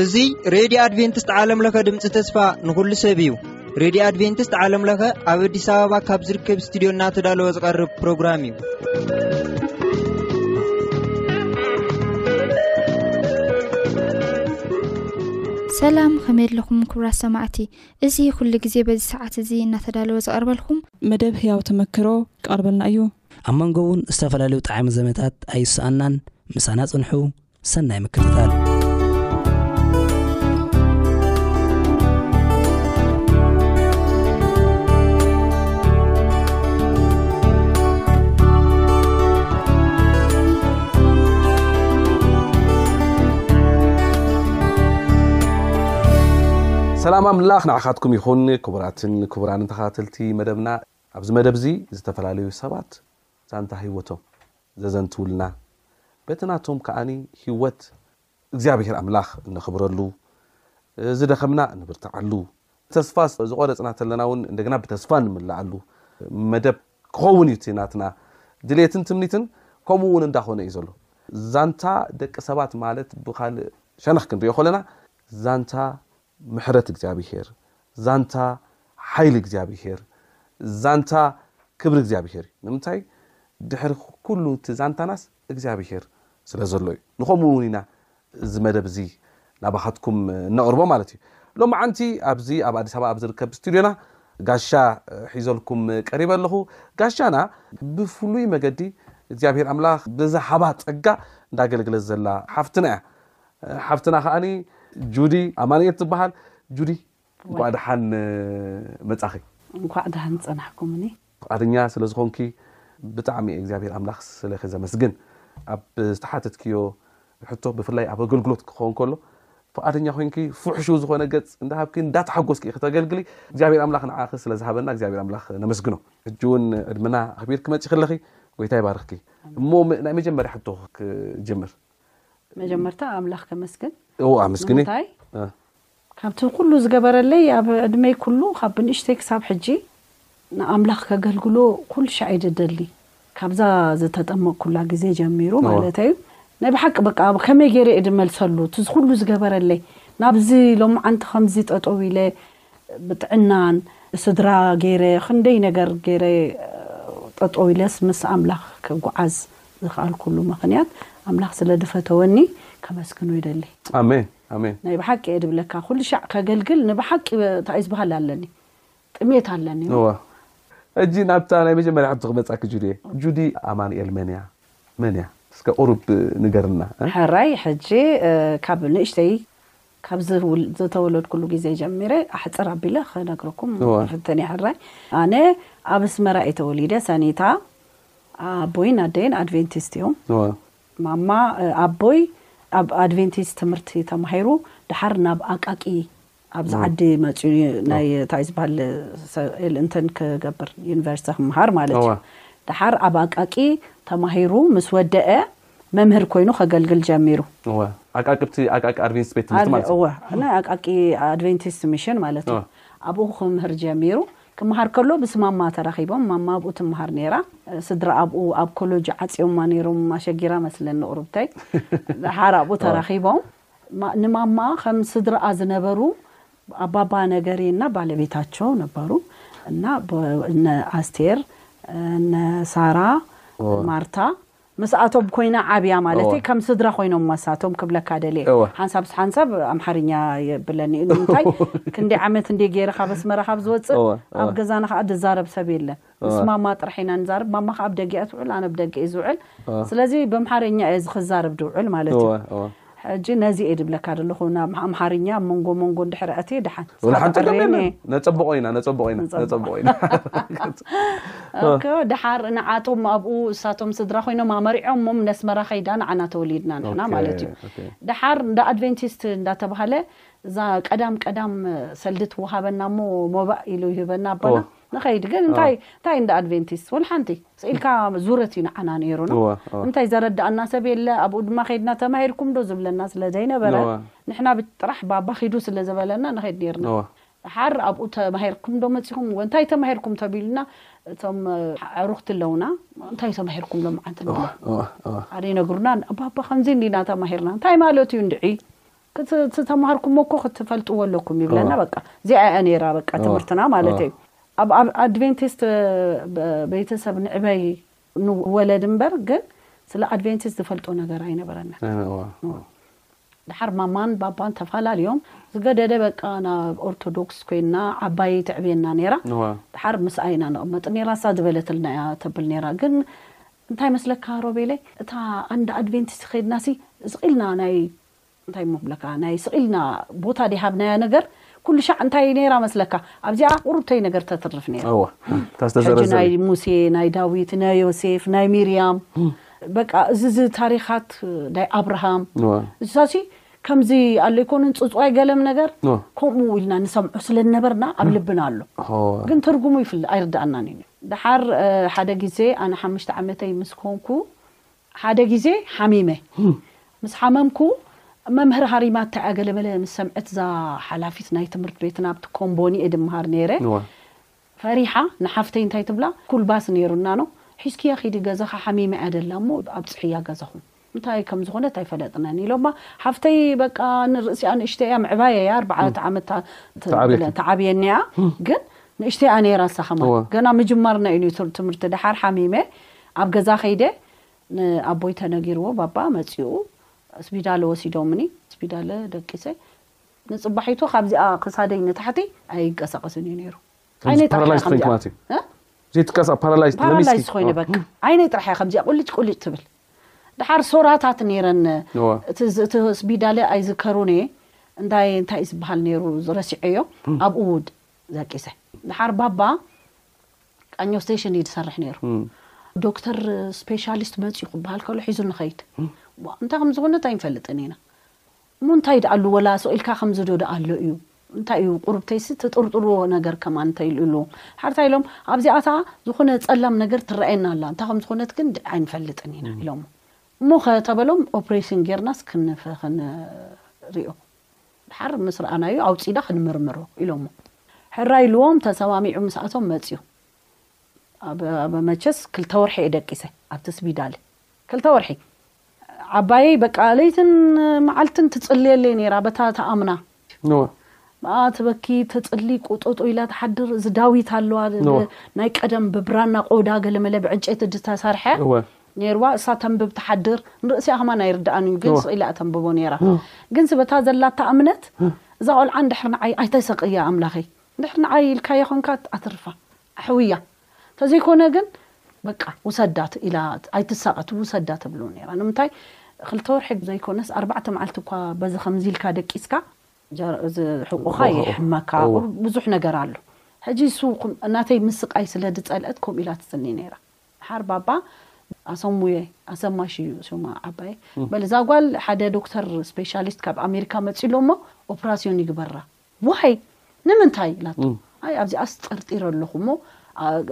እዙ ሬድዮ ኣድቨንትስት ዓለምለኸ ድምፂ ተስፋ ንኹሉ ሰብ እዩ ሬድዮ ኣድቨንትስት ዓለምለኸ ኣብ ኣዲስ ኣበባ ካብ ዝርከብ እስትድዮ እናተዳለወ ዝቐርብ ፕሮግራም እዩ ሰላም ኸመየለኹም ክብራት ሰማዕቲ እዚ ኩሉ ግዜ በዚ ሰዓት እዚ እናተዳለወ ዝቐርበልኩም። መደብ ህያው ተመክሮ ክቐርበልና እዩ። ኣብ መንጎ እውን ዝተፈላለዩ ጣዕመ ዘመታት ኣይሰኣናን፣ ምሳና ፅንሑ፣ ሰናይ ምክትታል። ሰላም ኣምላኽ ንዓኻትኩም ይኹን ክቡራትን ክቡራንን ተኸታተልቲ መደብና ኣብዚ መደብ እዚ ዝተፈላለዩ ሰባት ዛንታ ህይወቶም ዘዘንትውልና በቲ ናቶም ከዓኒ ህይወት እግዚኣብሔር ኣምላኽ እነኽብረሉ ዝደኸምና እንብርትዓሉ ተስፋ ዝቆረፅና ተለና እውን እንደገና ብተስፋ እንምላኣሉ መደብ ክኸውን እዩ እቲ ናትና ድሌትን ትምኒትን ከምኡ እውን እንዳኾነ እዩ ዘሎ። ዛንታ ደቂ ሰባት ማለት ብኻልእ ሸነኽ ክንሪኦ ከለና ዛንታ ምሕረት እግዚኣብሄር፣ ዛንታ ሓይሊ እግዚኣብሄር፣ ዛንታ ክብሪ እግዚኣብሄር እዩ። ንምንታይ ድሕሪ ኩሉ እቲ ዛንታናስ እግዚኣብሄር ስለ ዘሎ እዩ ንኸምኡ ውን ኢና እዚ መደብ እዚ ናባኻትኩም እነቕርቦ ማለት እዩ ሎምዓንቲ ኣብዚ ኣብ ኣዲስ ኣበባ ኣብ ዝርከብ ስቱድዮና ጋሻ ሒዘልኩም ቀሪበ ኣለኹ ጋሻና ብፍሉይ መገዲ እግዚኣብሄር ኣምላኽ ብዝሃባ ጸጋ እንዳገልግለት ዘላ ሓፍትና እያ ሓፍትና ከዓኒ ጁዲ ኣማንኤል ትበሃል ጁዲ እንቋዕ ደሓን መጻኺ። እንኳዕ ዳህን ጸናሕኩምኒ። ፍቃደኛ ስለ ዝኮንኪ ብጣዕሚ እየ እግዚኣብሔር ኣምላክ ስለኪ ዘመስግን ኣብ ዝተሓተትክዮ ሕቶ ብፍላይ ኣብ ኣገልግሎት ክኸውን ከሎ ፍቃደኛ ኮይንኪ ፍሕሹው ዝኾነ ገጽ እንዳሃብኪ እንዳተሓጎስኪ ክተገልግሊ እግዚኣብሔር ኣምላክ ንዓኺ ስለ ዝሃበና እግዚኣብሔር ኣምላክ ነመስግኖ ሕጂ እውን ዕድመና ኣኽቢርኪ መጺኺ ኣለኺ ጎይታ ይባርኽኪ እሞ ናይ መጀመርያ ሕቶ ክጀምር መጀመርታ ኣምላኽ ከመስግን እዎ ኣመስግኒ ንምንታይ ካብቲ ኩሉ ዝገበረለይ ኣብ ዕድመይ ኩሉ ካብ ብንእሽተይ ክሳብ ሕጂ ንኣምላኽ ከገልግሎ ኩልሻዕ ኢየ ደደሊ ካብዛ ዝተጠመቅኩላ ግዜ ጀሚሩ ማለተይ ኢዩ ናይ ብሓቂ በቃ ከመይ ጌረ ኢየ ድመልሰሉ እቲ ኩሉ ዝገበረለይ ናብዚ ሎምዓንቲ ከምዚ ጠጠው ኢለ ብጥዕናን ስድራ ጌረ ክንደይ ነገር ጌረ ጠጠው ኢለስ ምስ ኣምላኽ ክጉዓዝ ዝክኣልኩሉ ምክንያት ኣምላኽ ስለ ድፈተወኒ ከመስግኖ ይደሊ። ኣሜን ኣሜን። ናይ ብሓቂ እየ ድብለካ ኩሉ ሻዕ ከገልግል ንብሓቂ ታይ እዩ ዝባሃል ኣለኒ ጥሜት ኣለኒ እወ ሕጂ ናብታ ናይ መጀመርያ ሕቶ ክመጻኪ ጁዲ እየ ጁዲ ኣማኑኤል መን እያ መን እያ እስከ ቁሩብ ንገርና እ ሕራይ ሕጂ ካብ ንእሽተይ ካብ ዝተወለድኩሉ ግዜ ጀሚረ ኣሕጽር ኣቢለ ክነግረኩም እወ። ይፍትን እየ ሕራይ ኣነ ኣብ ኣስመራ እየ ተወሊደ ሰኒታ ኣቦይን ኣደይን ኣድቬንቲስት እዮም እወ ማማ ኣቦይ ኣብ ኣድቨንቲስት ትምህርቲ ተማሂሩ ደሓር ናብ ኣቃቂ ኣብዚ ዓዲ መጽዩ ናይ ታይ ዝበሃል እንትን ክገብር ዩኒቨርሲቲ ክመሃር ማለት እዩ ደሓር ኣብ ኣቃቂ ተማሂሩ ምስ ወደአ መምህር ኮይኑ ከገልግል ጀሚሩ ኣቃቂ ብቲ ኣቃቂ ኣድቨንቲስት ቤት ትምህርቲ ማለት እዩ ናይ ኣቃቂ ኣድቨንቲስት ሚሽን ማለት እዩ ኣብኡ ክምህር ጀሚሩ ክመሃር ከሎ ምስ ማማ ተራኺቦም ማማ ኣብኡ ትመሃር ነይራ ስድራ ኣብኡ ኣብ ኮሎጅ ዓጽዮማ ነይሮም ኣሸጊራ መስለኒ ቁርብተይ ደሓር ኣብኡ ተራኺቦም ንማማ ከም ስድራኣ ዝነበሩ ኣባባ ነገሪ እና ባለቤታቸው ነበሩ እና እነ ኣስቴር እነ ሳራ ማርታ ምስኣቶም ኮይና ዓብያ ማለት እወ። ከም ስድራ ኮይኖም መሳቶም ክብለካ ደልየ እወ። ሓንሳብ ሓንሳብ ኣምሓርኛ የብለኒ እዩ ንምንታይ ክንደይ ዓመት እንድየ ገይረ ካብ ኣስመራ ካብ ዝወፅእ እወ፣ እወ። ኣብ ገዛና ከዓ ዝዛረብ ሰብ የለን ምስ እወ። ማማ ጥራሕ ኢና ንዛርብ ማማ ከዓ ኣብ ደገ እያ ትውዕል ኣነ ኣብ ደገ እየ ዝውዕል እወ። ስለዚ በምሓረኛ እየ ዝክዛረብ ድውዕል ማለት እዩ እወ እወ። ሕጂ ነዚ እየ ድብለካ ደለኹ ናብ ኣምሓርኛ መንጎ መንጎ እንድሕር ኣእትየ ደሓን ወላ ሓንቲ ጻዕዳ ቀም ዕሬ የለን እኔ። ነጸብቆ ኢና ነጸብቆ ኢና ነጸብቆ። ነጸብቆ ኢና እኮ ድሓር ንዓቶም ኣብኡ እሳቶም ስድራ ኮይኖም ኣመሪዖሞም ነስመራ ከይዳ ንዓና ተወሊድና ንሕና ኦኬ፣ ማለት እዩ ኦኬ። ድሓር እንዳ ኣድቨንቲስት እንዳተባሃለ እዛ ቀዳም ቀዳም ሰልዲ ትወሃበና እሞ መባእ ኢሉ ይህበና ኣቦና ኦ፣ ንኸይድ ግን እንታይ እንታይ እንዳ ኣድቬንቲስት ወላ ሓንቲ ስኢልካ ዙረት እዩ ንዓና ነይሩና እወ፣ እወ። እንታይ ዘረዳኣና ሰብ የለ ኣብኡ ድማ ከይድና ተማሂርኩም ዶ ዝብለና ስለ ዘይነበረ እወ። ንሕና ብ- ጥራሕ ባባ ኺዱ ስለ ዝበለና ንኸይድ ነይርና እወ። ድሓር ኣብኡ ተማሂርኩም ዶ መጺኹም ወ እንታይ ተማሂርኩም ተቢልና እቶም ኣዕሩኽቲ ኣለዉና እንታይ ተማሂርኩም ሎምዓንቲ ንብሎም እወ፣ እወ። ሓደ ይነግሩና ባባ ከምዚ እንዲና ተማሂርና እንታይ ማለት እዩ እንድዒ ዝተማሃርኩሞ እኮ ክትፈልጥዎ ኣለኩም ይብለና በቃ እዚኣ እያ ነይራ በቃ ትምህርትና ማለተይ እዩ ኣብ ኣብ ኣድቬንቲስት ቤተሰብ ንዕበይ ንወለድ እምበር ግን ስለ ኣድቬንቲስት ዝፈልጦ ነገር ኣይነበረንን ድሓር ማማን ባባን ተፈላለዮም ዝገደደ በቃ ናብ ኦርቶዶክስ ኮይና ዓባይ ተዕብየና ነይራ ድሓር ምስኣ ኢና ንቕመጥ ነይራ እሳ ዝበለትልና እያ ተብል ነይራ ግን እንታይ መስለካ ሮቤለይ እታ ኣንዳ ኣድቬንቲስት ኸይድናሲ ስቕ ኢልና ናይ እንታይ እሞ እብለካ ናይ ስቅ ኢልና ቦታ ደይሃብናያ ነገር ኩሉሻዕ እንታይ ነይራ መስለካ ኣብዚኣ ቁርብተይ ነገር ተትርፍ ነይራ እወ እታ ሕጂ ዝተዘረዘ ናይ ሙሴ ናይ ዳዊት ናይ ዮሴፍ ናይ ሚርያም በቃ እዚ እዚ ታሪኻት ናይ ኣብርሃም እወ እሳሲ ከምዚ ኣሎ ኣይኮኑን ጽጽዋይ ገለም ነገር እወ ከምኡ ኢልና ንሰምዖ ስለ ዝነበርና ኣብ ልብና ኣሎ እወ ግን ትርጉሙ ይፍል ኣይርድኣናን እዩ ነይሩ። ደሓር ሓደ ግዜ ኣነ ሓሙሽተ ዓመተይ ምስ ኮንኩ ሓደ ግዜ ሓሚመ ምስ ሓመምኩ መምህር ሃሪማ እንታይ እያ ገለመለ ምስ ሰምዐት እዛ ሓላፊት ናይ ትምህርት ቤትና ኣብቲ ኮምቦኒ እየ ድመሃር ነይረ ፈሪሓ ንሓፍተይ እንታይ ትብላ ስኩል ባስ ነይሩና ን ሒዝክያ ኪዲ ገዛኻ ሓሚማ እያ ደላ እሞ ኣብፅሕያ ገዛኹም እንታይ ከም ዝኾነት ኣይፈለጥናን ኢሎማ ሓፍተይ በቃ ንርእሲኣ ንእሽተይ እያ ምዕባየይ እያ ኣርባዕተ ዓመት ተዓብየኒ እያ ግን ንእሽተይ እያ ነይራ እሳ ከማን ገና ምጅማርና እዩ ትምህርቲ ደሓር ሓሚመ ኣብ ገዛ ከይደ ንኣቦይ ተነጊርዎ ባባ መጺኡ ስቢዳለ ወሲዶምኒ ስቢዳለ ደቂሰ ንጽባሒቱ ካብዚኣ ክሳደይ ንታሕቲ ኣይንቀሳቀስን እዩ ነይሩ ዓይነይ ጥራሕ ከምዚኣ ዘይትቀሳ ፓራላይዝ ፓራላይዝ ኮይነ በቃ ዓይነይ ጥራሕ እያ ከምዚኣ ቁልጭ ቁልጭ ትብል ድሓር ሶራታት ነይረን እቲ ስቢዳለ ኣይዝከሩን እየ እንታይ እንታይ ዝበሃል ነይሩ ረሲዐዮ ኣብኡ ደቂሰ ድሓር ባባ ቃኘው ስቴሽን እዩ ዝሰርሕ ነይሩ። ዶክተር ስፔሻሊስት መፅዩ ክበሃል ከሎ ሒዙ ንኸይድ ዋእ እንታይ ከም ዝኾነት ኣይንፈልጥን ኢና እሞ እንታይ ደኣ ኣሉ ወላ ስቕ ኢልካ ከምዚ ዶ ደኣ ኣሎ እዩ እንታይ እዩ ቁርብተይሲ ትጥርጥርዎ ነገር ከማን እንታይ ኢሉ እሉ ሓርታ ኢሎም ኣብዚኣታ ዝኾነ ፀላም ነገር ትረኣየና ኣላ እንታይ ከም ዝኾነት ግን ድ- ኣይንፈልጥን ኢና ኢሎሞ እሞ ኸ ተበሎም ኦፕሬሽን ጌርናስ ክንፈ ክንሪኦ ድሓር ምስ ረኣናዮ ኣውጺእና ክንምርምሮ ኢሎሞ ሕራይ ኢልዎም ተሰማሚዑ ምስ ኣቶም መጽዩ ኣብ መቸስ ክልተ ወርሒ እየ ደቂሰ ኣብቲ ስቢዳል ክልተ ወርሒ ዓባየይ በቃ ለይትን መዓልትን ትጽልየለይ ነይራ በታ ተኣምና ብኣ ትበኪ ተጽሊ ቁጦጦ ኢላ ትሓድር እዚ ዳዊት ኣለዋ ናይ ቀደም ብብራና ቆዳ ገለመለ ብዕንጨይቲ ዝተሰርሐ ኔርዋ እሳ ተንብብ ትሓድር ንርእሲኣ ከማን ኣይርድኣን እዩ ግን ስቅ ኢላ እያ ተንብቦ ኔራ ግንስ በታ ዘላታ እምነት እዛ ቆልዓ እንድሕር ንዓይ ኣይተሰቅያ ኣምላከይ እንድሕር ንዓይ ኢልካዮ ኮንካ ኣትርፋ ኣሕውያ ተዘይኮነ ግን በቃ ውሰዳ ኢላ ኣይትሳቀ ትውሰዳ ትብሉ ኔራ ንምንታይ ክልተ ወርሒ ዘይኮነስ ኣርባዕተ መዓልቲ እኳ በዚ ከምዚ ኢልካ ደቂስካ እዚ ሕቁካ ይሕመካ ብዙሕ ነገር ኣሎ ሕጂ እሱ ናተይ ምስቃይ ስለ ድጸልኣት ከምኡ ኢላ ትጽሊ ኔራ። ደሓር ባባ ኣሰሙየ፣ ኣሰማሽ እዩ ሹማ ዓባይ፣ በል እዛ ጓል ሓደ ዶክተር ስፔሻሊስት ካብ ኣሜሪካ መጺኡ ኣሎ እሞ ኦፕራስዮን ይግበራ። ዋይ ንምንታይ ኢላቶ። ኣይ ኣብዚኣስ ጠርጢረ ኣለኹ እሞ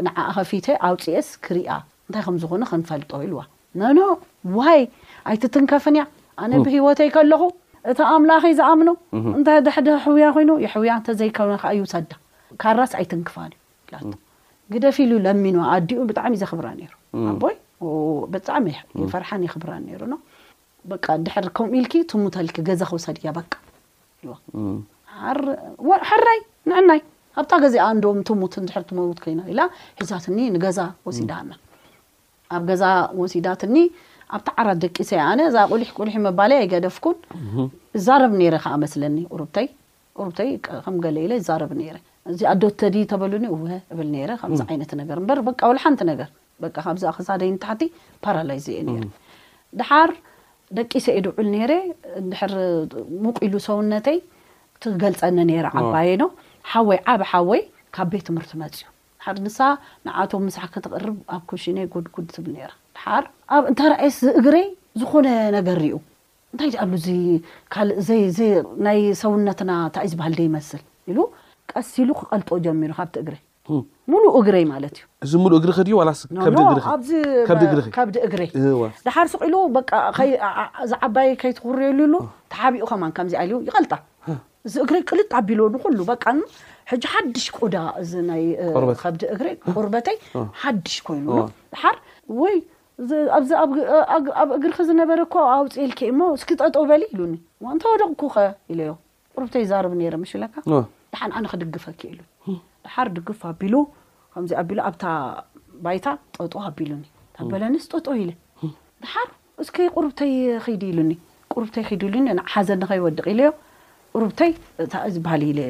ንዓኣ ከፊተ ኣውጺኤስ ክሪኣ እንታይ ከም ዝኾነ ክንፈልጦ ኢልዋ። ኖኖ ዋይ ኣይትትንከፍን እያ፣ ኣነ ብህይወተይ ከለኹ እቲ ኣምላኸይ ዝኣምኖ እንተ ደሕደ ሕውያ ኮይኑ የሕውያ እንተ ዘይኮነ ከኣ ይውሰዳ፣ ካራስ ኣይትንክፋን እዩ። ኢላቶ ግደፊ ኢሉ ለሚኑ ኣዲኡ ብጣዕሚ እዩ ዘኽብራ ነይሩ ኣቦይ ብጣዕሚ ይፈርሓን የኽብራን ነይሩ ኖ በቃ ድሕር ከምኡ ኢልኪ ትሙተልኪ ገዛ ክውሰድያ በቃ ኢልዋ ሕራይ ንዕናይ ኣብታ ገዚኣ እንዶም ትሙት እንድሕር ትመውት ኮይና ኢላ ሒዛትኒ ንገዛ ወሲዳና ኣብ ገዛ ወሲዳትኒ ኣብቲ ዓራት ደቂሰ ኣነ እዛ ቁሊሕ ቁሊሕ መባልያ ኣይገደፍኩን እዛረብ ነይረ ከዓ መስለኒ ቁርብተይ ቁሩብተይ ከም ገለ ኢለ ይዛረብ ነይረ እዚ ኣዶ ተዲ ተበሉኒ እወ እብል ነይረ ከምዚ ዓይነት ነገር እምበር በቃ ወላ ሓንቲ ነገር በቃ ካብዛ ክሳደይ ንታሕቲ ፓራላይዝ እየ ነይረ ደሓር ደቂሰ እየ ድውዕል ነይረ እንድሕር ሙቅ ኢሉ ሰውነተይ ትገልጸኒ ነይራ ዓባየይ ነው ሓወይ ዓቢ ሓወይ ካብ ቤት ትምህርቲ መጽዩ ደሓር ንሳ ንዓቶም ምሳሕ ክትቅርብ ኣብ ኩሽነይ ጉድጉድ ትብል ነይራ ደሓር ኣብ እንተራእየስ ዝእግረይ ዝኾነ ነገር ሪኡ እንታይ ድኣሉ እዚ ካልእ ዘይ ዘይ ናይ ሰውነትና ታይ ዝባሃል ደይመስል ኢሉ ቀስ ኢሉ ክቀልጦ ጀሚሩ ካብቲ እግሪ ሙሉእ እግረይ ማለት እዩ። እዚ ሙሉእ እግርኺ ድዩ ዋላስ ኖ ከብዲ ኖ እግርኺ? ኣብዚ ከብዲ በ- እግርኺ። ከብዲ እግረይ እዋ። ድሓር ስቅ ኢሉ በቃ ከይ ዓ- ዓ- እዛ ዓባየይ ከይትኹርየሉ ኢሉ ተሓቢኡ ከማን ከምዚኣ ኢሉ ይቀልጣ እዚ እግረይ ቅልጥ ኣቢልዎ ንኩሉ በቃ ን- ሕጂ ሓድሽ ቆዳ እዚ ናይ እ፣ ቆርበት። ከብዲ እግረይ ቆርበተይ ሓድሽ ኮይኑ እዋ። ድሓር ወይ ኣብዚ ኣብ እግርኺ ዝነበረ እኮ ኣውፅኤልኪ እሞ እስኪ ጠጠው በሊ ኢሉኒ እሞ እንተወደቕኩ ከ ኢለዮ ቁርብተይ ይዛርብ ነይረ ምሽ ለካ ድሓን ኣነ ክድግፈኪ ኢሉ ድሓር ድግፍ ኣቢሉ ከምዚ ኣቢሉ ኣብታ ባይታ ጠጠው ኣቢሉኒ ታበለንስ ጠጠው ኢለ ድሓር እስኪ ቁርብተይ ኺዲ ኢሉኒ ቁርብተይ ኺዲ ኢሉኒ ሓዘኒ ከይወድቕ ኢለዮ ቁርብተይ ዝበሃል ኢለ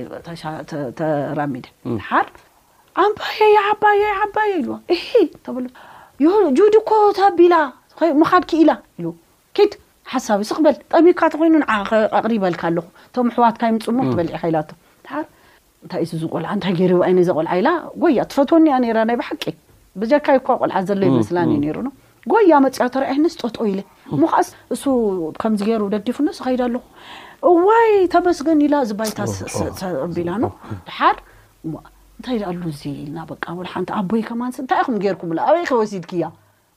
ተራሚደ ድሓር ዓባየይ ዓባየይ ዓባየይ ኢልዋ እሂ ተበሎ ጁዲ እኮ ታቢላ ምኻድ ክኢላ ኢሉ ኪድ ሓሳዊ ስቕ በል ጠሚካ ተኾይኑ ንዓኻ ኣቕሪበልካ ኣለኹ እቶም ኣሕዋትካ ይምፁ እሞ ክትበልዕ ኢኻ ኢላቶ ድሓር እንታይ እዩ እዚ ቆልዓ እንታይ ገይሩ ይብኣኒ እዛ ቆልዓ ኢላ ጎያ ትፈትወኒ እያ ነይራ ናይ ብሓቂ ብጀካይ እኳ ቆልዓ ዘሎ ይመስላኒ እዩ ነይሩ ጎያ መፅያ ተረኣየንስ ጠጦ ኢለ እሞ ከዓስ እሱ ከምዚ ገይሩ ደጊፉነስ ኸይድ ኣለኹ እዋይ ተመስገን ኢላ እዚ ባይታ ኣቢላ ነው ድሓር እዋእ እንታይ ድኣ ኣሉ እዚ ኢልና በቃ ወላ ሓንቲ ኣቦይ ከማንስ እንታይ ኢኹም ጌርኩምላ ኣበይከ ወሲድክያ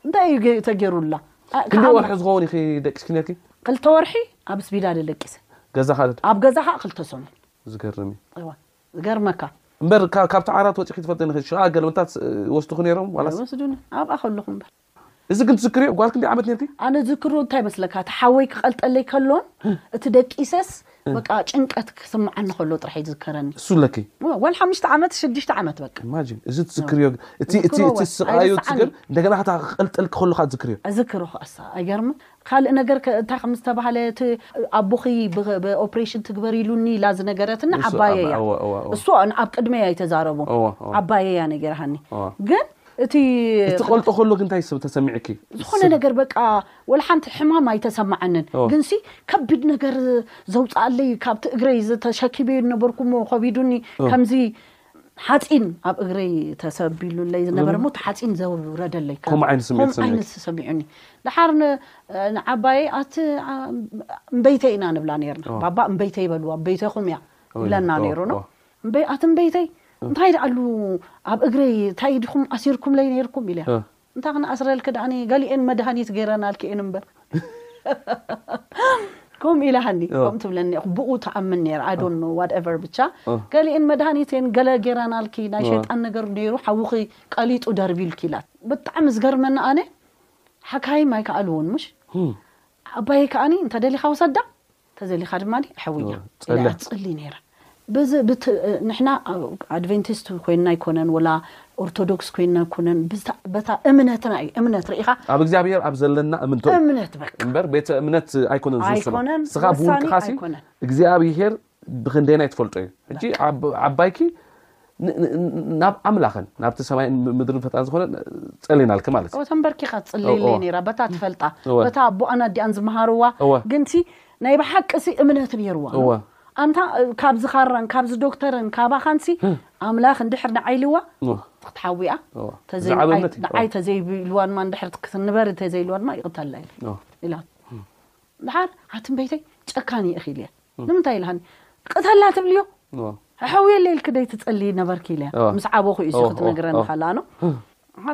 እንታይ እዩ ገ- ተጌሩላ ኣ- ክንደይ ከኣ- ወርሒ ዝኸውን ኢኺ ደቂስኪ ነርኪ ክልተ ወርሒ ኣብ ስቢዳደ ደቂሰ ገዛ ካልድ ኣብ ገዛ ከዓ ክልተ ሰሙን ዝገርም እዩ እዋ ዝገርመካ እምበር ካብ- ካብቲ ዓራት ወፂኺ ትፈልጥን ኢኺ ሽኣ ገለመታት ወስድኹ ነይሮም ዋላስ ኣይወስዱኒ ኣብኣ ከለኹ እምበር እዚ ግን ትዝክርዮ ጓል ክንደይ ዓመት ኔርኪ? ኣነ ዝክሮ እንታይ መስለካ እቲ ሓወይ ክቀልጠለይ ከሎን እቲ ደቂሰስ በቃ ጭንቀት ክስምዓኒ ከሎ ጥራሕ እዩ ዝዝከረኒ። እሱ ለኪ? ጓል ሓሙሽተ ዓመት ሽዱሽተ ዓመት በቃ። ኢማጂን እዚ ትዝክርዮ እቲ እቲ እቲ ስቃዩ እቲ ግን እንደገና ከታ ክቀልጠልኪ ከሎ ከኣ ትዝክርዮ። እዝክሮ ከኣሳ ኣይገርምን ካልእ ነገር ከ እንታይ ከም ዝተባህለ እቲ ኣቦኺ ብኦፕሬሽን ትግበር ኢሉኒ ኢላ ዝነገረትኒ ዓባየይ እያ። እሱ ኣብ ቅድመይ ኣይተዛረቦን ዓባየይ እያ ነጊራሃኒ ግን እቲ እቲ ቆልጦ ከሎክ እንታይ ሰብ ተሰሚዕኪ? ዝኾነ ነገር በቃ ወላ ሓንቲ ሕማም ኣይተሰማዓንን ኦ። ግንሲ ከቢድ ነገር ዘውፅኣለይ ካብቲ እግረይ ዝተሸኪበ ነበርኩሞ ከቢዱኒ ከምዚ ሓፂን ኣብ እግረይ ተሰቢሉለይ ዝነበረ ሞ እቲ ሓፂን ዘውረደለይ ከም- ከምኡ ዓይነት ስምዒት ከምኡ ሰሚዑ። ዓይነት ተሰሚዑኒ ድሓር ን- ንዓባየይ ኣቲ ዓ- እምበይተይ ኢና ንብላ ነርና ባባ እምበይተይ በልዋ እምበይተኹም እያ ይብለና ኦ፣ ነይሩ ኦ፣ ኖ ኦ። እምበይ ኣትም ቤተይ እንታይ ደኣሉ ኣብ እግረይ እንታይ ዲኹም ኣሲርኩምለይ ነይርኩም ኢለያ እንታይ ክንኣስረልኪ ደኣኒ ገሊኤን መድሃኒት ገይረናልኪ እየን እምበር ከምኡ ኢላሃኒ ከምኡ ትብለኒ ብኡ ተኣምን ነይራ ኣዶን ኖ ዋትኤቨር ብቻ ገሊኤን መድሃኒት እየን ገለ ገይረናልኪ ናይ ሸይጣን ነገር ነይሩ ሓውኺ ቀሊጡ ደርቢልኪ ኢላት ብጣዕሚ ዝገርመኒ ኣነ ሓካይም ኣይከኣልዎን ምሽ ኣባይ ከኣኒ እንተደሊኻ ውሰዳ ተዘሊኻ ድማ ድይ ሐውያ ኢላ ትጽሊ ነይራ በዚ ንሕና ኣድቨንቲስት ኮይንና ኣይኮነን ወላ ኦርቶዶክስ ኮይንና ኣይኮነን በታ እምነትና እዩ እምነት ርኢኻ ኣብ እግዚኣብሔር ኣብ ዘለና እምንቶ እምነት በቃ እምበር ቤተ እምነት ኣይኮነን ዝውስኖ ንስኻ ብውልቅኻሲ እግዚኣብሔር ብክንደይናይ ትፈልጦ እዩ ሕጂ ዓባይኪ ናብ ኣምላኽን ናብቲ ሰማይን ምድርን ፈጣን ዝኾነ ጸሊናልኪ ማለት እዩ ተንበርኪኻ ትጽልይለይ ነራ በታ ትፈልጣ በታ ኣቦኣን ኣዲኣን ዝመሃርዋ ግንቲ ናይ ብሓቂ ሲ እምነት ነይርዋ ኣንታ ካብዚ ካራን ካብዚ ዶክተርን ካባኻን ሲ ኣምላኽ እንድሕር ንዓይ ኢልዋ ክትሓዊያ ንዓይ ተዘይብልዋ ድማ እንድሕር ክትንበር ተዘይልዋ ድማ ይቕተላ ኢላ ደሓር ኣትን ቤተይ ጨካን እየ ኢኺልያ ንምንታይ ኢልሃኒ ቅተላ ትብልዮ ኣሕውየለ ኢልኪ ደይ ትጸልይ ነበርኪ ኢልያ ምስ ዓበኹ እዩ ክትነግረኒ ካላ ኖ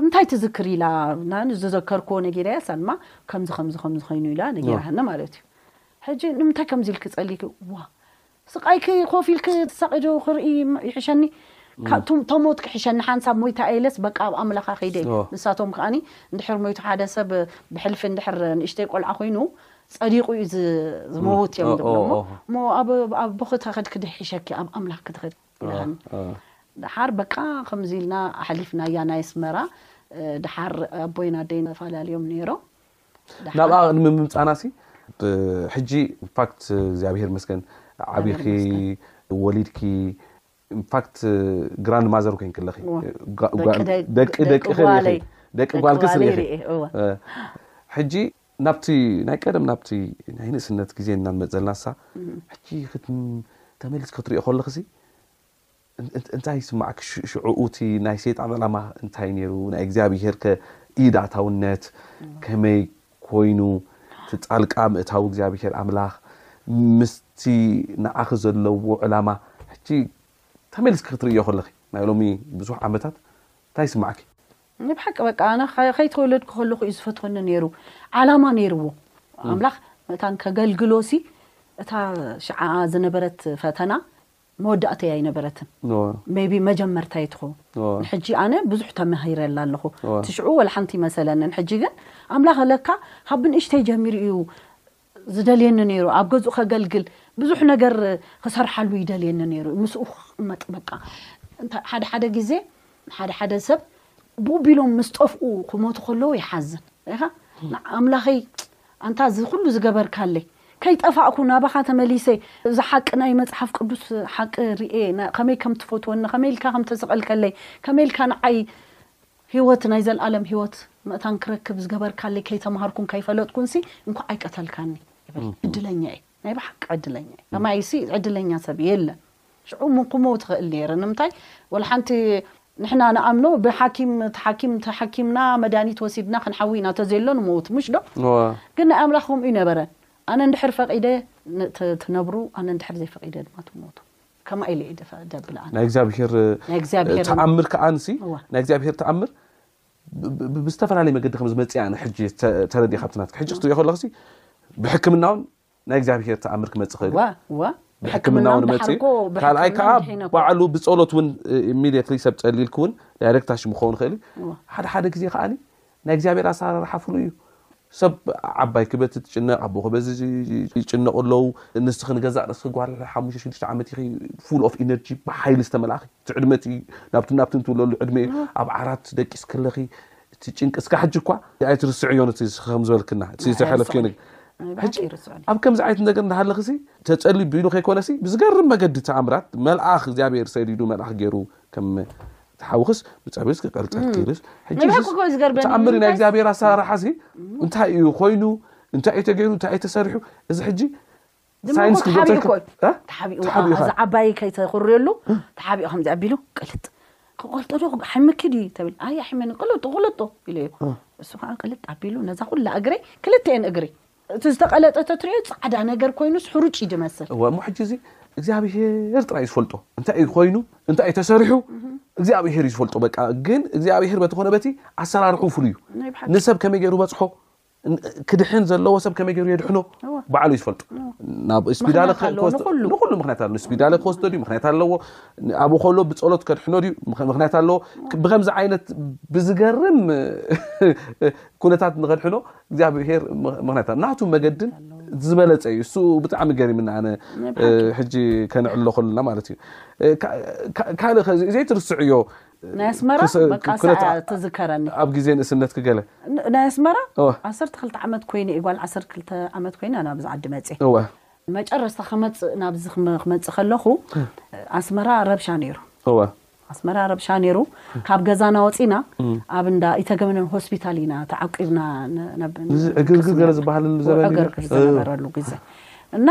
እንታይ ትዝክር ኢላ ዝዘከርክዎ ነጊረያ ሳልማ ከምዚ ከምዚ ከምዚ ኮይኑ ኢላ ነጊራሃኒ ማለት እዩ ሕጂ ንምንታይ ከምዚ ኢልኪ ጸሊኪ ዋ ስቃይኪ ኮፍ ኢልኪ ትሳቂዶ ክርኢ ይሕሸኒ ካብቶም ተሞት ክሕሸኒ ሓንሳብ ሞይታ ኤለስ በቃ ኣብ ኣምላኻ ከይደ እየ ንሳቶም ከኣኒ እንድሕር ሞይቱ ሓደ ሰብ ብሕልፊ እንድሕር ንእሽተይ ቆልዓ ኮይኑ ጸዲቁ እዩ ዝመውት እዮም ዝብሎ እሞ ኣብ ኣቦኺ ተኸድኪ ድሕሸኪ ኣብ ኣምላኽኪ ትኸድ ኢላሃኒ ድሓር በቃ ከምዚ ኢልና ኣሕሊፍናያ ናይ ኣስመራ ድሓር ኣቦይን ኣደይን ተፈላለዮም ነይሮም ናብኣ ቅድሚ ምምፃና ሲ ሕጂ ኢንፋክት እግዚኣብሄር መስገን ዓብኺ ወሊድኪ ኢንፋክት ግራንድ ማዘር ኮይን ክለኺ ደቂ ደቂ ደቂ ጓልኪ ስሪኺ ሕጂ ናብቲ ናይ ቀደም ናብቲ ናይ ንእስነት ግዜ እናንመፅ ዘልናሳ ሕጂ ተመሊስ ክትሪኦ ከለኽሲ እንታይ ይስማዓኪ ሽዑኡ እቲ ናይ ሰይጣን ዕላማ እንታይ ነይሩ ናይ እግዚኣብሄር ከ ኢድ ኣታውነት ከመይ ኮይኑ እቲ ጣልቃ ምእታው እግዚኣብሄር ኣምላኽ ምስቲ ንዓኺ ዘለዎ ዕላማ ሕጂ ተመሊስኪ ክትርእዮ ከለኺ ናይ ሎሚ ብዙሕ ዓመታት እንታይ ይስማዓኪ? ናይ ብሓቂ በቃ ኣነ ከይተወለድኩ ከለኹ እዩ ዝፈትወኒ ነይሩ ዓላማ ነይርዎ ኣምላኽ መታን ከገልግሎሲ እታ ሽዓኣ ዝነበረት ፈተና መወዳእተይ ኣይነበረትን ሜይቢ መጀመርታይ ትኸውን ንሕጂ ኣነ ብዙሕ ተማሂረላ ኣለኹ እቲ ሽዑ ወላ ሓንቲ ኣይመሰለንን ሕጂ ግን ኣምላኽ ለካ ካብ ብንእሽተይ ጀሚሩ እዩ ዝደልየኒ ኔሩ ኣብ ገዝኡ ከገልግል ብዙሕ ነገር ክሰርሓሉ ይደልየኒ ኔሩ ምስኡ ክቕመጥ በቃ እንታይ ሓደ ሓደ ግዜ ሓደ ሓደ ሰብ ብኡ ቢሎም ምስ ጠፍኡ ክሞቱ ከለዉ ይሓዝን ኣምላኸይ ኣንታ እዚ ኹሉ ዝገበርካለይ ከይጠፋእኩ ናባኻ ተመሊሰ እዚ ሓቂ ናይ መጽሓፍ ቅዱስ ሓቂ ርእየ ከመይ ከም ትፈትወኒ ከመይ ኢልካ ከም ተሰቐልከለይ ከመይ ኢልካ ንዓይ ህይወት ናይ ዘልኣለም ህይወት መእታን ክረክብ ዝገበርካለይ ከይተማሃርኩን ከይፈለጥኩንሲ እንኳዕ ኣይቀተልካኒ ይብል ዕድለኛ እየ ናይ ብሓቂ ዕድለኛ እየ ከማይሲ ዕድለኛ ሰብ የለን። ሽዑ እሞ ክመውት እኽእል ነይረ ንምንታይ ወላ ሓንቲ ንሕና ንኣምኖ ብሓኪም ተሓኪም ተሓኪምና መድሃኒት ወሲድና ክንሓዊ ኢና ተዘየሎ ንመውት ምሽ ዶ እወ ግን ናይ ኣምላኽ ከምኡ ይነበረ ኣነ እንድሕር ፈቒደ ን- ት- ትነብሩ ኣነ እንድሕር ዘይፈቒደ ድማ ትሞቱ ከምኣ ኢለ እየ ደፈ- ደብል ኣነ ናይ እግዚኣብሄር ናይ እግዚኣብሄር ተኣምር ከዓ ንሲ እወ። ናይ እግዚኣብሄር ተኣምር ብ- ብ- ብዝተፈላለየ መገዲ ከም ዝመፅእ ኣነ ሕጂ ተ- ተረዲእ ካብቲ ናትካ ሕጂ ክትሪኦ ከለኽሲ ብሕክምናውን ናይ እግዚኣብሄር ተኣምር ክመፅእ ኸኢሉ ብሕክምና ውን መፅ ካልኣይ ከዓ ባዕሉ ብፀሎት ውን ኢሚድትሊ ሰብ ፀሊልክ ውን ዳይረክት ኣሽሙ ክኸውን ኽእል እዩ ሓደ ሓደ ግዜ ከዓ ናይ እግዚኣብሄር ኣሰራርሓ ፍሉይ እዩ ሰብ ዓባይ ክበት ትጭነቕ ኣቦ ክበዚ ይጭነቑ ኣለዉ ንስኺ ንገዛ ርእሲ ጓል ሓሙሽተ ሽዱሽተ ዓመት ኢኺ ፉል ኦፍ ኢነርጂ ብሓይሊ ዝተመላእኺ ትዕድመቲ ናብቲ ናብቲ ንትብለሉ ዕድመ እዩ ኣብ ዓራት ደቂስ ከለኺ እቲ ጭንቂ እስካ ሕጂ እኳ ኣይትርስዕዮን እቲ ከም ዝበልክና እቲ ዘሕለፍክዮ ነገር ሕጂ ኣብ ከምዚ ዓይነት ነገር እንዳሃለኺ ሲ ተጸልዩ ቢሉ ከይኮነ ሲ ብዝገርም መገዲ ተኣምራት መልኣኽ እግዚኣብሔር ሰዲዱ መልኣኽ ገይሩ ከም ትሓውክስ ብጸቤስ ክቀልጠት ክልስ ሕጂ መልኣክ እኮ እዩ ዝገርመኒ። ተኣምር ናይ እግዚኣብሔር ኣሰራርሓ ሲ እንታይ እዩ ኮይኑ እንታይ እዩ ተገይሩ እንታይ እዩ ተሰሪሑ እዚ ሕጂ ሳይንስ ዝምልኮ ክገብተካ- ተሓቢኡ እኮ እዩ። እ? ተሓቢኡ ተሓቢኡ ኣሃ፣ እዛ ኸኣ። ዓባይ ከይተኹርየሉ ተሓቢኡ ከምዚ ኣቢሉ ቅልጥ ክቆልጦ ዶ ሕምኪ ድዩ ተብል ኣይ ኣሕመኒ ቅልጡ ቅልጡ ኢሉ እዩ እሱ ከዓ ቅልጥ ኣቢሉ ነዛ ኩላ እግረይ ክልተኤን እግሪ እቲ ዝተቐለጠ ተትሪኦ ፃዕዳ ነገር ኮይኑስ ሕሩጭ እዩ ድመስል እወ እሞ ሕጂ እዚ እግዚኣብሄር ጥራይ እዩ ዝፈልጦ እንታይ እዩ ኮይኑ እንታይ እዩ ተሰሪሑ እግዚኣብሄር እዩ ዝፈልጦ በቃ ግን እግዚኣብሄር በቲ ኮነ በቲ ኣሰራርሑ ፍሉይ እዩ ናይ ብሓቂ። ንሰብ ከመይ ገይሩ በፅሖ ክድሕን ዘለዎ ሰብ ከመይ ገይሩ የድሕኖ በዓሉ ይፈልጡ ናብ ስፒዳለ ንኩሉ ምክንያት ኣለዎ ስፒዳለ ክወስዶ ድዩ ምክንያት ኣለዎ ኣብኡ ከሎ ብፀሎት ከድሕኖ ድዩ ምክንያት ኣለዎ ብከምዚ ዓይነት ብዝገርም ኩነታት ንከድሕኖ እግዚኣብሄር ምክንያት ናቱ መገድን ዝበለፀ እዩ እሱ ብጣዕሚ ገሪምና ኣነ ሕጂ ከንዕሎ ከሉና ማለት እዩ ካልእ ዘይትርስዕዮ ናይ ኣስመራ ክስ- በቃ ኩነት ሳዕ ኣ- ትዝከረኒ ኣብ ግዜ ንእስነትኪ ገለ ን- ናይ ኣስመራ እወ። ዓሰርተ ክልተ ዓመት ኮይነ እየ ጓል ዓሰርተ ክልተ ዓመት ኮይነ ናብዚ ዓዲ መፅየ እወ መጨረስታ ክመፅእ ናብዚ ክመ- ክመፅእ ከለኹ ኣስመራ ረብሻ ነይሩ እወ ኣስመራ ረብሻ ነይሩ ካብ ገዛና ወፂና ኣብ እንዳ ኢተገምነን ሆስፒታል ኢና ተዓቂብና ን- ናብ- እዚ ዕግርግር ገለ ዝበሃለሉ ዘበን እዩ። ዕግርግር ዝነበረሉ ግዜ እና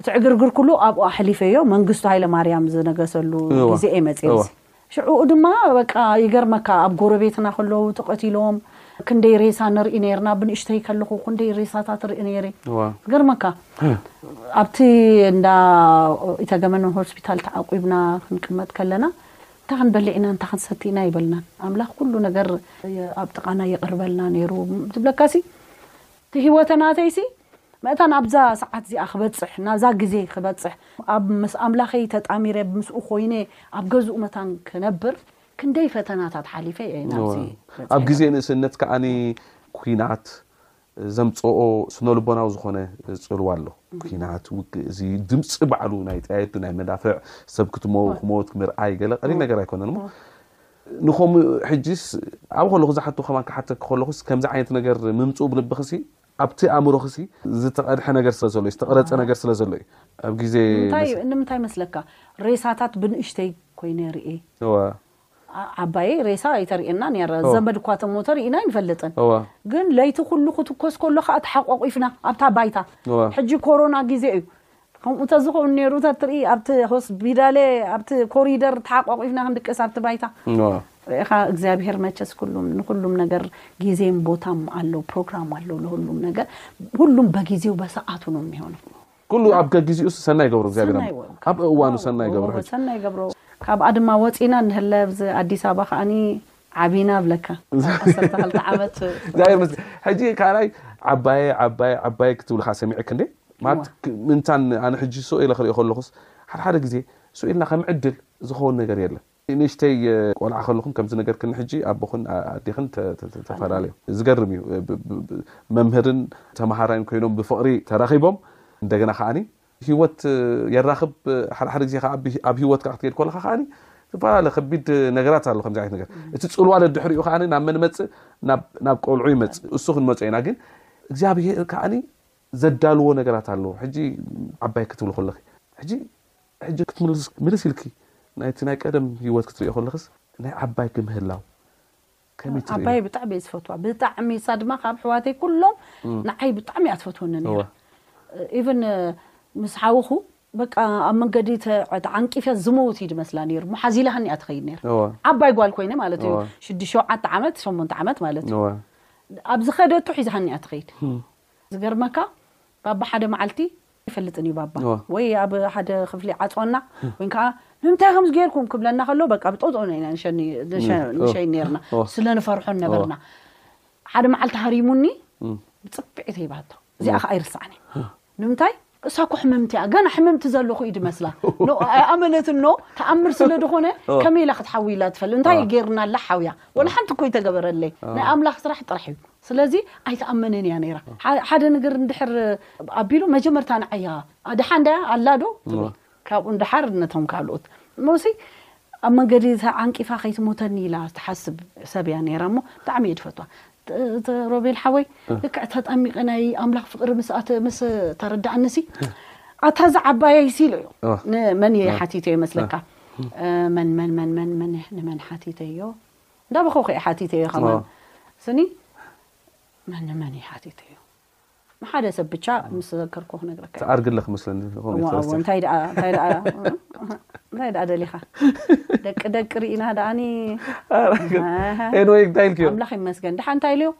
እቲ ዕግርግር ኩሉ ኣብኡ ኣሕሊፈዮ መንግስቱ ሃይለማርያም ዝነገሰሉ እወ ግዜ እየ መጽየ እወ። እዚ ሽዑኡ ድማ በቃ ይገርመካ ኣብ ጎረቤትና ከለዉ ተቀቲሎም ክንደይ ሬሳ ንርኢ ነይርና ብንእሽተይ ከለኹ ክንደይ ሬሳታት እርኢ ነይረ እወ ዝገርመካ ኣብቲ እንዳ ኢተገመነ ሆስፒታል ተዓቊብና ክንቅመጥ ከለና እንታይ ክንበልዕ ኢና እንታይ ክንሰቲ ኢና ኣይበልናን ኣምላኽ ኩሉ ነገር ኣብ ጥቃና የቅርበልና ነይሩ ዝብለካሲ እቲ ሂወተ ናተይሲ መእታ ናብዛ ሰዓት እዚኣ ክበጽሕ ናብዛ ግዜ ክበጽሕ ኣብ ምስ ኣምላኸይ ተጣሚረ ምስኡ ኮይነ ኣብ ገዝኡ መታን ክነብር ክንደይ ፈተናታት ሓሊፈ እየ ናብዚ በጺሐ ኣብ ግዜ ዘለኹ። ንእስነት ከኣ ኩናት ዘምጽኦ ስነልቦናዊ ዝኾነ ጽልዋ ኣሎ። ኩናት፣ ውግእ፣ እዚ ድምጺ ባዕሉ ናይ ጠያይቲ ናይ መዳፍዕ ሰብ ክትመው ክመውት ምርኣይ ገለ ቀሊል ነገር ኣይኮነን እሞ ንከምኡ ሕጂስ ኣብኡ ከለኹ ዝሓቶ ከማን ክሓተኪ ከለኹስ ከምዚ ዓይነት ነገር ምምጽኡ ብልብኺሲ ኣብቲ ኣእምሮኺሲ ዝተቐድሐ ነገር ስለ ዘሎ እዩ፣ ዝተቐረጸ ነገር ስለ ዘሎ እዩ፣ ኣብ ግዜ ንምንታይ ንስ ንምንታይ መስለካ ሬሳታት ብንእሽተይ ኮይነ ሪኤ እወ ዓባየይ ሬሳ ኣይተርእየናን እያ እወ ዘመድ እኳ ተሞተ ሪኢና ኣይንፈልጥን እወ ግን ለይቲ ኩሉ ክትኮስ ከሎ ከኣ ተሓቋቒፍና ኣብታ ባይታ እወ ሕጂ ኮሮና ግዜ እዩ ከምኡ ተዝኸውን ነይሩ ተትርኢ ኣብቲ ሆስፒዳሌ ኣብቲ ኮሪደር ተሓቋቒፍና ክንድቅስ ኣብቲ ባይታ ርኢኻ እግዚኣብሄር መቸስ ኩሉም ንኹሉም ነገር ጊዜም ቦታም ኣለው ፕሮግራም ኣለው ለሁሉም ነገር ሁሉም በጊዜው በሰዓቱ ነው የሚሆነው ኩሉ ኣብ ከጊዜኡ ሰናይ ገብሮ እግዚኣብሔር ኣብ እዋኑ ሰናይ ገብሮ ሰናይ ገብሮ ካብኣ ድማ ወፂና ንህለ ኣብዚ ኣዲስ ኣበባ ከዓኒ ዓቢና እብለካ ኣብ ዓሰርተ ክልተ ዓመት እግዚኣብሔር ይመስገን ሕጂ ካልኣይ ዓባየ ዓባየ ዓባየ ክትብልካ ሰሚዐ ክንደይ ማለት ምንታን ኣነ ሕጂ ሱቅ ኢለ ክሪኦ ከለኹስ ሓድሓደ ግዜ ሱቅ ኢልና ከም ዕድል ዝኸውን ነገር የለን ንእሽተይ ቆልዓ ከለኹም ከምዚ ነገር ክኒ ሕጂ ኣቦኽን ኣዴኽን ተፈላለዩ ዝገርም እዩ መምህርን ተማሃራይን ኮይኖም ብፍቕሪ ተራኺቦም እንደገና ከዓኒ ህይወት የራኽብ ሓደ ሓደ ግዜ ከኣ ኣብ ህይወትካ ክትከይድ ከለኻ ከኣ ዝፈላለ ከቢድ ነገራት ኣሎ ከምዚ ዓይነት ነገር እቲ ፅልዋ ደድሕሪኡ ከኣ ናብ መን መፅእ ናብ ቆልዑ ይመፅእ እሱ ክንመፆ ኢና ግን እግዚኣብሄር ከኣ ዘዳልዎ ነገራት ኣለዎ ሕጂ ዓባይ ክትብሉ ከለኺ ሕጂ ሕጂ ክትምልስ ምልስ ኢልኪ ናይቲ ናይ ቀደም ህይወት ክትሪኦ ከለኽስ ናይ ዓባይኪ ምህላው ከመይ ትርእዮ? ዓባየይ ብጣዕሚ እየ ዝፈትዋ ብጣዕሚ ንሳ ድማ ካብ ኣሕዋተይ ኩሎም ንዓይ ብጣዕሚ እያ ትፈትወኒ እወ ነይራ ኢቨን ምስ ሓውኹ በቃ ኣብ መንገዲ ተ- ተዓንቂፈ ዝመውት እዩ ዝመስላ ነይሩ እሞ ሓዚላሃኒ እያ ትኸይድ ነይራ እወ ዓባይ ጓል ኮይነ ማለት እዩ እወ ሽዱሽተ ሸውዓተ ዓመት ሸሞንተ ዓመት ማለት እዩ እወ ኣብ ዝኸደቶ ሒዛሃኒ እያ ትኸይድ ዝገርመካ ባባ ሓደ መዓልቲ ኣይፈልጥን እዩ ባባ ወይ ኣብ ሓደ ክፍሊ ዓጽወና ወይ ከዓ ንምንታይ ከምዚ ጌርኩም ክብለና ከሎ በቃ ብጠውጠውና ኢና ንሸይን ነርና ስለ ንፈርሖን ነበርና ሓደ መዓልቲ ሃሪሙኒ ብፅፍዒት ይባቶ እዚኣ ከዓ ኣይርስዓን ንምንታይ እሳ እኮ ሕምምቲ እያ ገና ሕምምቲ ዘለኹ እዩ ድመስላ ኣመነት እኖ ተኣምር ስለ ድኾነ ከመይ ኢላ ክትሓዊ ኢላ ትፈልጥ እንታይ ጌርናላ ሓውያ ወላ ሓንቲ እኮ ይተገበረለይ ናይ ኣምላኽ ስራሕ ጥራሕ እዩ ስለዚ ኣይትኣምንን እያ ነይራ ሓደ ነገር እንድሕር ኣቢሉ መጀመርታ ንዓያ ድሓን ዳያ ኣላ ዶ ትብል ካብኡ ንድሓር ነቶም ካልኦት ሞሲ ኣብ መንገዲ ዓንቂፋ ከይትሞተኒ ኢላ ትሓስብ ሰብ እያ ነይራ እሞ ብጣዕሚ እየ ድፈትዋ ሮቤል ሓወይ ልክዕ ተጠሚቐ ናይ ኣምላኽ ፍቕሪ ምስ ተረዳእኒ ሲ ኣታ እዛ ዓባየይ ሲሉ እዩ ንመን እየ ሓቲተዮ ይመስለካ መን መን መን መን መን ንመን ሓቲተዮ እንዳበኸኹ እየ ሓቲተዮ ከማን ስኒ መን ንመን እየ ሓቲተዮ ንሓደ ሰብ ብቻ ምስ ዘከርኩ ክነግረካ እየ። ትዓርግ ኣለኺ መስለኒ ከምኡ እሞ ኣዎ ክትረስዕ እንታይ ደኣ እንታይ ደኣ እንታይ ደኣ ደሊኻ ደቂ ደቂ ርኢና ደኣኒ ኣሃ። ኤንወይ እንታይ ኢልክዮ ኣምላኽ ይመስገን ድሓ እንታይ ኢለዮ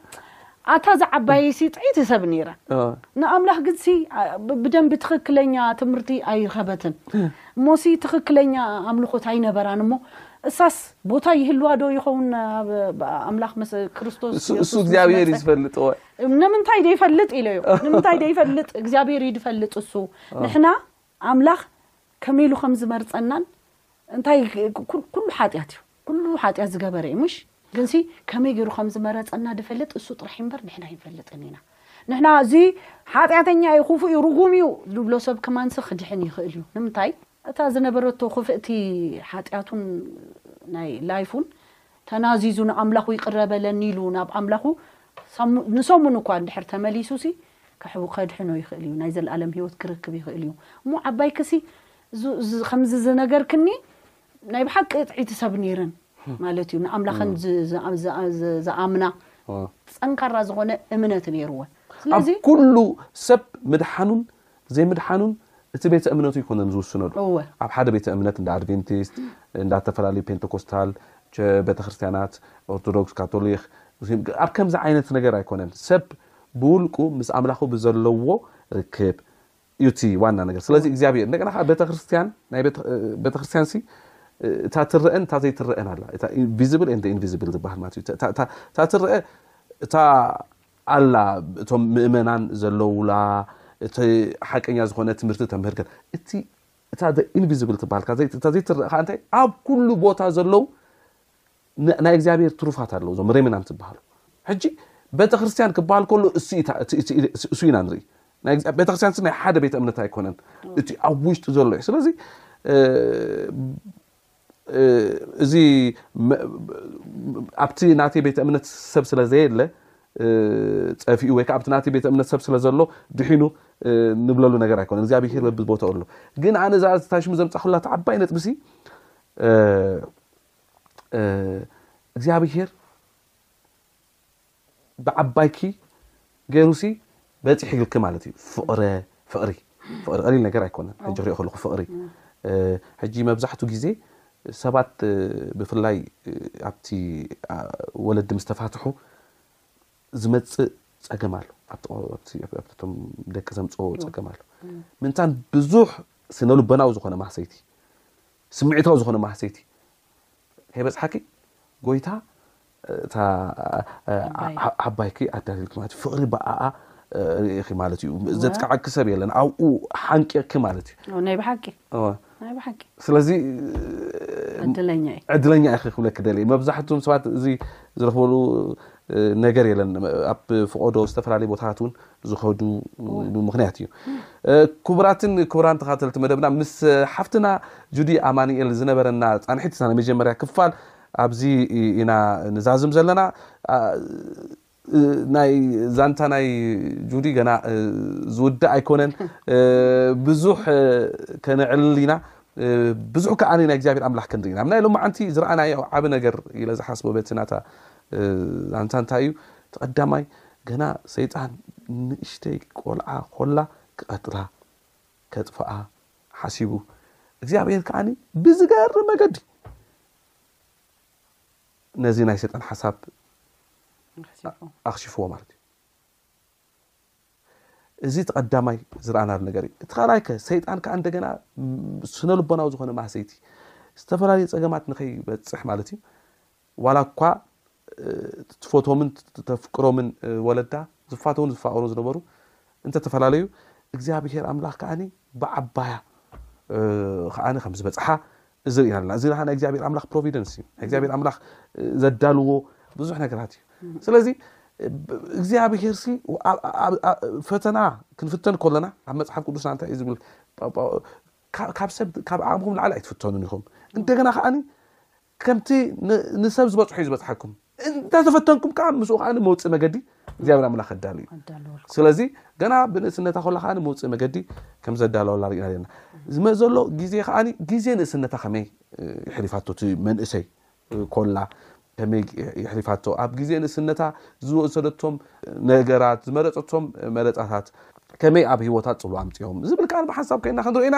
ኣታ ዝዓባየይሲ ጥዒቲ ሰብ ነይረ እ፣ ንኣምላኽ ግንሲ ኣ- ብ- ብደንቢ ትኽክለኛ ትምህርቲ ኣይረኸበትን እሞሲ ትኽክለኛ ኣምልኾት ኣይነበራን እሞ እሳስ ቦታ ይህልዋ ዶ ይኸውን ኣምላኽ ምስ ክርስቶስ እሱ እሱ እግዚኣብሔር እዩ ዝፈልጥ እወ ንምንታይ ደይፈልጥ ኢለዮ ንምንታይ ደይፈልጥ እግዚኣብሔር እዩ ድፈልጥ እሱ ንሕና ኣምላኽ ከመይ ኢሉ ከም ዝመርፀናን እንታይ ኩሉ ሓጢኣት እዩ ኩሉ ሓጢኣት ዝገበረ እዩ ምሽ ግንሲ ከመይ ገይሩ ከም ዝመረፀና ድፈልጥ እሱ ጥራሕ እምበር ንሕና ኣይንፈልጥን ኢና ንሕና እዚ ሓጢኣተኛ እዩ ክፉእ እዩ ርጉም እዩ ዝብሎ ሰብ ከማንሲ ክድሕን ይኽእል እዩ ንምንታይ እታ ዝነበረቶ ክፍእቲ ሓጢኣቱን ናይ ላይፉን ተናዚዙ ንኣምላኹ ይቅረ በለኒ ኢሉ ናብ ኣምላኹ ንሰሙን እኳ እንድሕር ተመሊሱሲ ከሕው ከድሕኖ ይኽእል እዩ ናይ ዘለኣለም ህይወት ክርክብ ይኽእል እዩ እሞ ዓባይክሲ ከምዚ ዝነገርክኒ ናይ ብሓቂ ጥዒቲ ሰብ ነይረን ማለት እዩ ንኣምላኸን ዝኣምና ጸንካራ ዝኾነ እምነት ነይርወን ስለዚ ኩሉ ሰብ ምድሓኑን ዘይምድሓኑን እቲ ቤተ እምነቱ ኣይኮነን ዝውስነሉ። እወ። ኣብ ሓደ ቤተ እምነት እንዳ ኣድቬንቲስት፣ እንዳ እተፈላለዩ ፔንተኮስታል፣ ቸ፣ ቤተክርስትያናት፣ ኦርቶዶክስ፣ ካቶሊኽ፣ ሙስሊም፣ ግ፣ ኣብ ከምዚ ዓይነት ነገር ኣይኮነን። ሰብ ብውልቁ ምስ ኣምላኹ ብዘለዎ ርክብ እዩ እቲ ዋና ነገር። ስለዚ እወ። እግዚኣብሄር እንደገና ከኣ ቤተክርስትያን ናይ ቤተ እ፣ ቤተክርስትያንሲ እ፣ እታ ትረኣን እታ ዘይትረኣን ኣላ። እታ ቪዚብል ኤንድ ኢንቪዚብል ዝብሃል ማለት እዩ። እታ እታ እታ እታ ትረኣ እታ ኣላ እቶም ምእመናን ዘለዉላ እቲ ሓቀኛ ዝኾነ ትምህርቲ ተምህር ግን እቲ እታ the invisible ትበሃል እታ ዘይ- እታ ዘይትረእ ከዓ እንታይ ኣብ ኩሉ ቦታ ዘለዉ ን- ናይ እግዚኣብሔር ትሩፋት ኣለዉ እዞም ሬሚናንት ዝበሃሉ ሕጂ ቤተ ክርስቲያን ክበሃል ከሎ እሱ ኢታ- እቲ- እቲ- እቲ- እሱ ኢና ንርኢ ናይ እግዚ- ቤተ ክርስቲያን ሲ ናይ ሓደ ቤተ እምነት ኣይኮነን እቲ ኣብ ውሽጢ ዘሎ እዩ ስለዚ እ፣ እዚ ኣብቲ ናተይ ቤተ እምነት ሰብ ስለ ዘየለ ጸፊኡ ወይ ኣብቲ ናተይ ቤተ እምነት ሰብ ስለ ዘሎ ድሒኑ ንብለሉ ነገር ኣይኮነን እግዚኣብሄር በቢ ቦታኡ ኣሎ ግን ኣነ እዛ ታሽሙ ዘምጻኹላ ዓባይ ነጥቢሲ እግዚኣብሄር ብዓባይኪ ገይሩሲ በጺሒልኪ ማለት እዩ ፍቕረ ፍቕሪ ፍቕሪ ቀሊል ነገር ኣይኮነን ሕጂ ክሪኦ ከለኹ ፍቕሪ ሕጂ መብዛሕቱ ግዜ ሰባት ብፍላይ ኣብቲ ወለዲ ምስ ተፋትሑ ዝመፅእ ፀገም ኣሎ ኣብቶም ደቂ ዘምፅኦ ፀገም ኣሎ ምንታን ብዙሕ ስነ ልቦናዊ ዝኾነ ማህሰይቲ ስምዒታዊ ዝኾነ ማህሰይቲ ከይበፅሓኪ ጎይታ እታ ዓባይኪ ኣዳሊልኪ ማለት እዩ ፍቅሪ ብኣኣ ርእኺ ማለት እዩ ዘጥቃዓኪ ሰብ የለን ኣብኡ ሓንቂቕኪ ማለት እዩ ናይ ብሓቂ ናይ ብሓቂ ስለዚ ዕድለኛ እዩ ዕድለኛ እዩ ክብለኪ ደልየ መብዛሕትኦም ሰባት እዚ ዝረኽበሉ ነገር የለን ኣብ ፍቆዶ ዝተፈላለዩ ቦታታት እውን ዝኸዱ ብምክንያት እዩ ክቡራትን ክቡራን ተኸታተልቲ መደብና ምስ ሓፍትና ጁዲ ኣማኒኤል ዝነበረና ፃንሒት ናይ መጀመርያ ክፋል ኣብዚ ኢና ንዛዝም ዘለና ናይ ዛንታ ናይ ጁዲ ገና ዝውዳእ ኣይኮነን ብዙሕ ከነዕልል ኢና ብዙሕ ከኣ ናይ እግዚኣብሔር ኣምላኽ ክንርኢ ኢና ናይ ሎማዓንቲ ዝረኣናዮ ዓቢ ነገር ኢለ ዝሓስቦ በቲ ናታ ዛንታ እንታይ እዩ እቲ ቀዳማይ ገና ሰይጣን ንእሽተይ ቆልዓ ኮላ ክቐትላ ከጥፍኣ ሓሲቡ እግዚኣብሔር ከኣ ብዝገርም መገዲ ነዚ ናይ ሰይጣን ሓሳብ ኣኽሺፍዎ ማለት እዩ። እዚ እቲ ቀዳማይ ዝረኣናሉ ነገር እዩ እቲ ካልኣይ ከ ሰይጣን ከዓ እንደገና ስነ ልቦናዊ ዝኾነ ማህሰይቲ ዝተፈላለዩ ፀገማት ንኸይበፅሕ ማለት እዩ ዋላ እኳ ትፈትዎምን ተፍቅሮምን ወለዳ ዝፋተውን ዝፋቀሩን ዝነበሩ እንተተፈላለዩ እግዚኣብሄር ኣምላኽ ከዓኒ ብዓባያ ከዓኒ ከም ዝበፅሓ እዚ ርኢና ኣለና እዚ ናይ እግዚኣብሄር ኣምላኽ ፕሮቪደንስ እዩ ናይ እግዚኣብሄር ኣምላኽ ዘዳልዎ ብዙሕ ነገራት እዩ ስለዚ እግዚኣብሄር ሲ ፈተና ክንፍተን ከለና ኣብ መፅሓፍ ቅዱስና እንታይ እዩ ዝብል ካብ ሰብ ካብ ዓቕምኹም ላዕሊ ኣይትፍተኑን ኢኹም እንደገና ከዓኒ ከምቲ ንሰብ ዝበጽሖ እዩ ዝበጽሓኩም እንተ ተፈተንኩም ከዓ ምስኡ ከዓ መውፅእ መገዲ እግዚኣብሔር ኣምላኽ ኣዳሉ እዩ ስለዚ ገና ብንእስነታ ከሎ ከዓ መውፅእ መገዲ ከም ዘዳለወላ ርኢና ኣለና ዝመእ ዘሎ ግዜ ከዓ ግዜ ንእስነታ ከመይ ይሕሊፋቶ እቲ መንእሰይ ኮላ ከመይ ይሕሊፋቶ ኣብ ግዜ ንእስነታ ዝወሰደቶም ነገራት ዝመረፀቶም መረፃታት ከመይ ኣብ ሂወታት ፅሉ ኣምፅኦም ዝብል ከዓ ብሓንሳብ ኮይና ክንሪኦ ኢና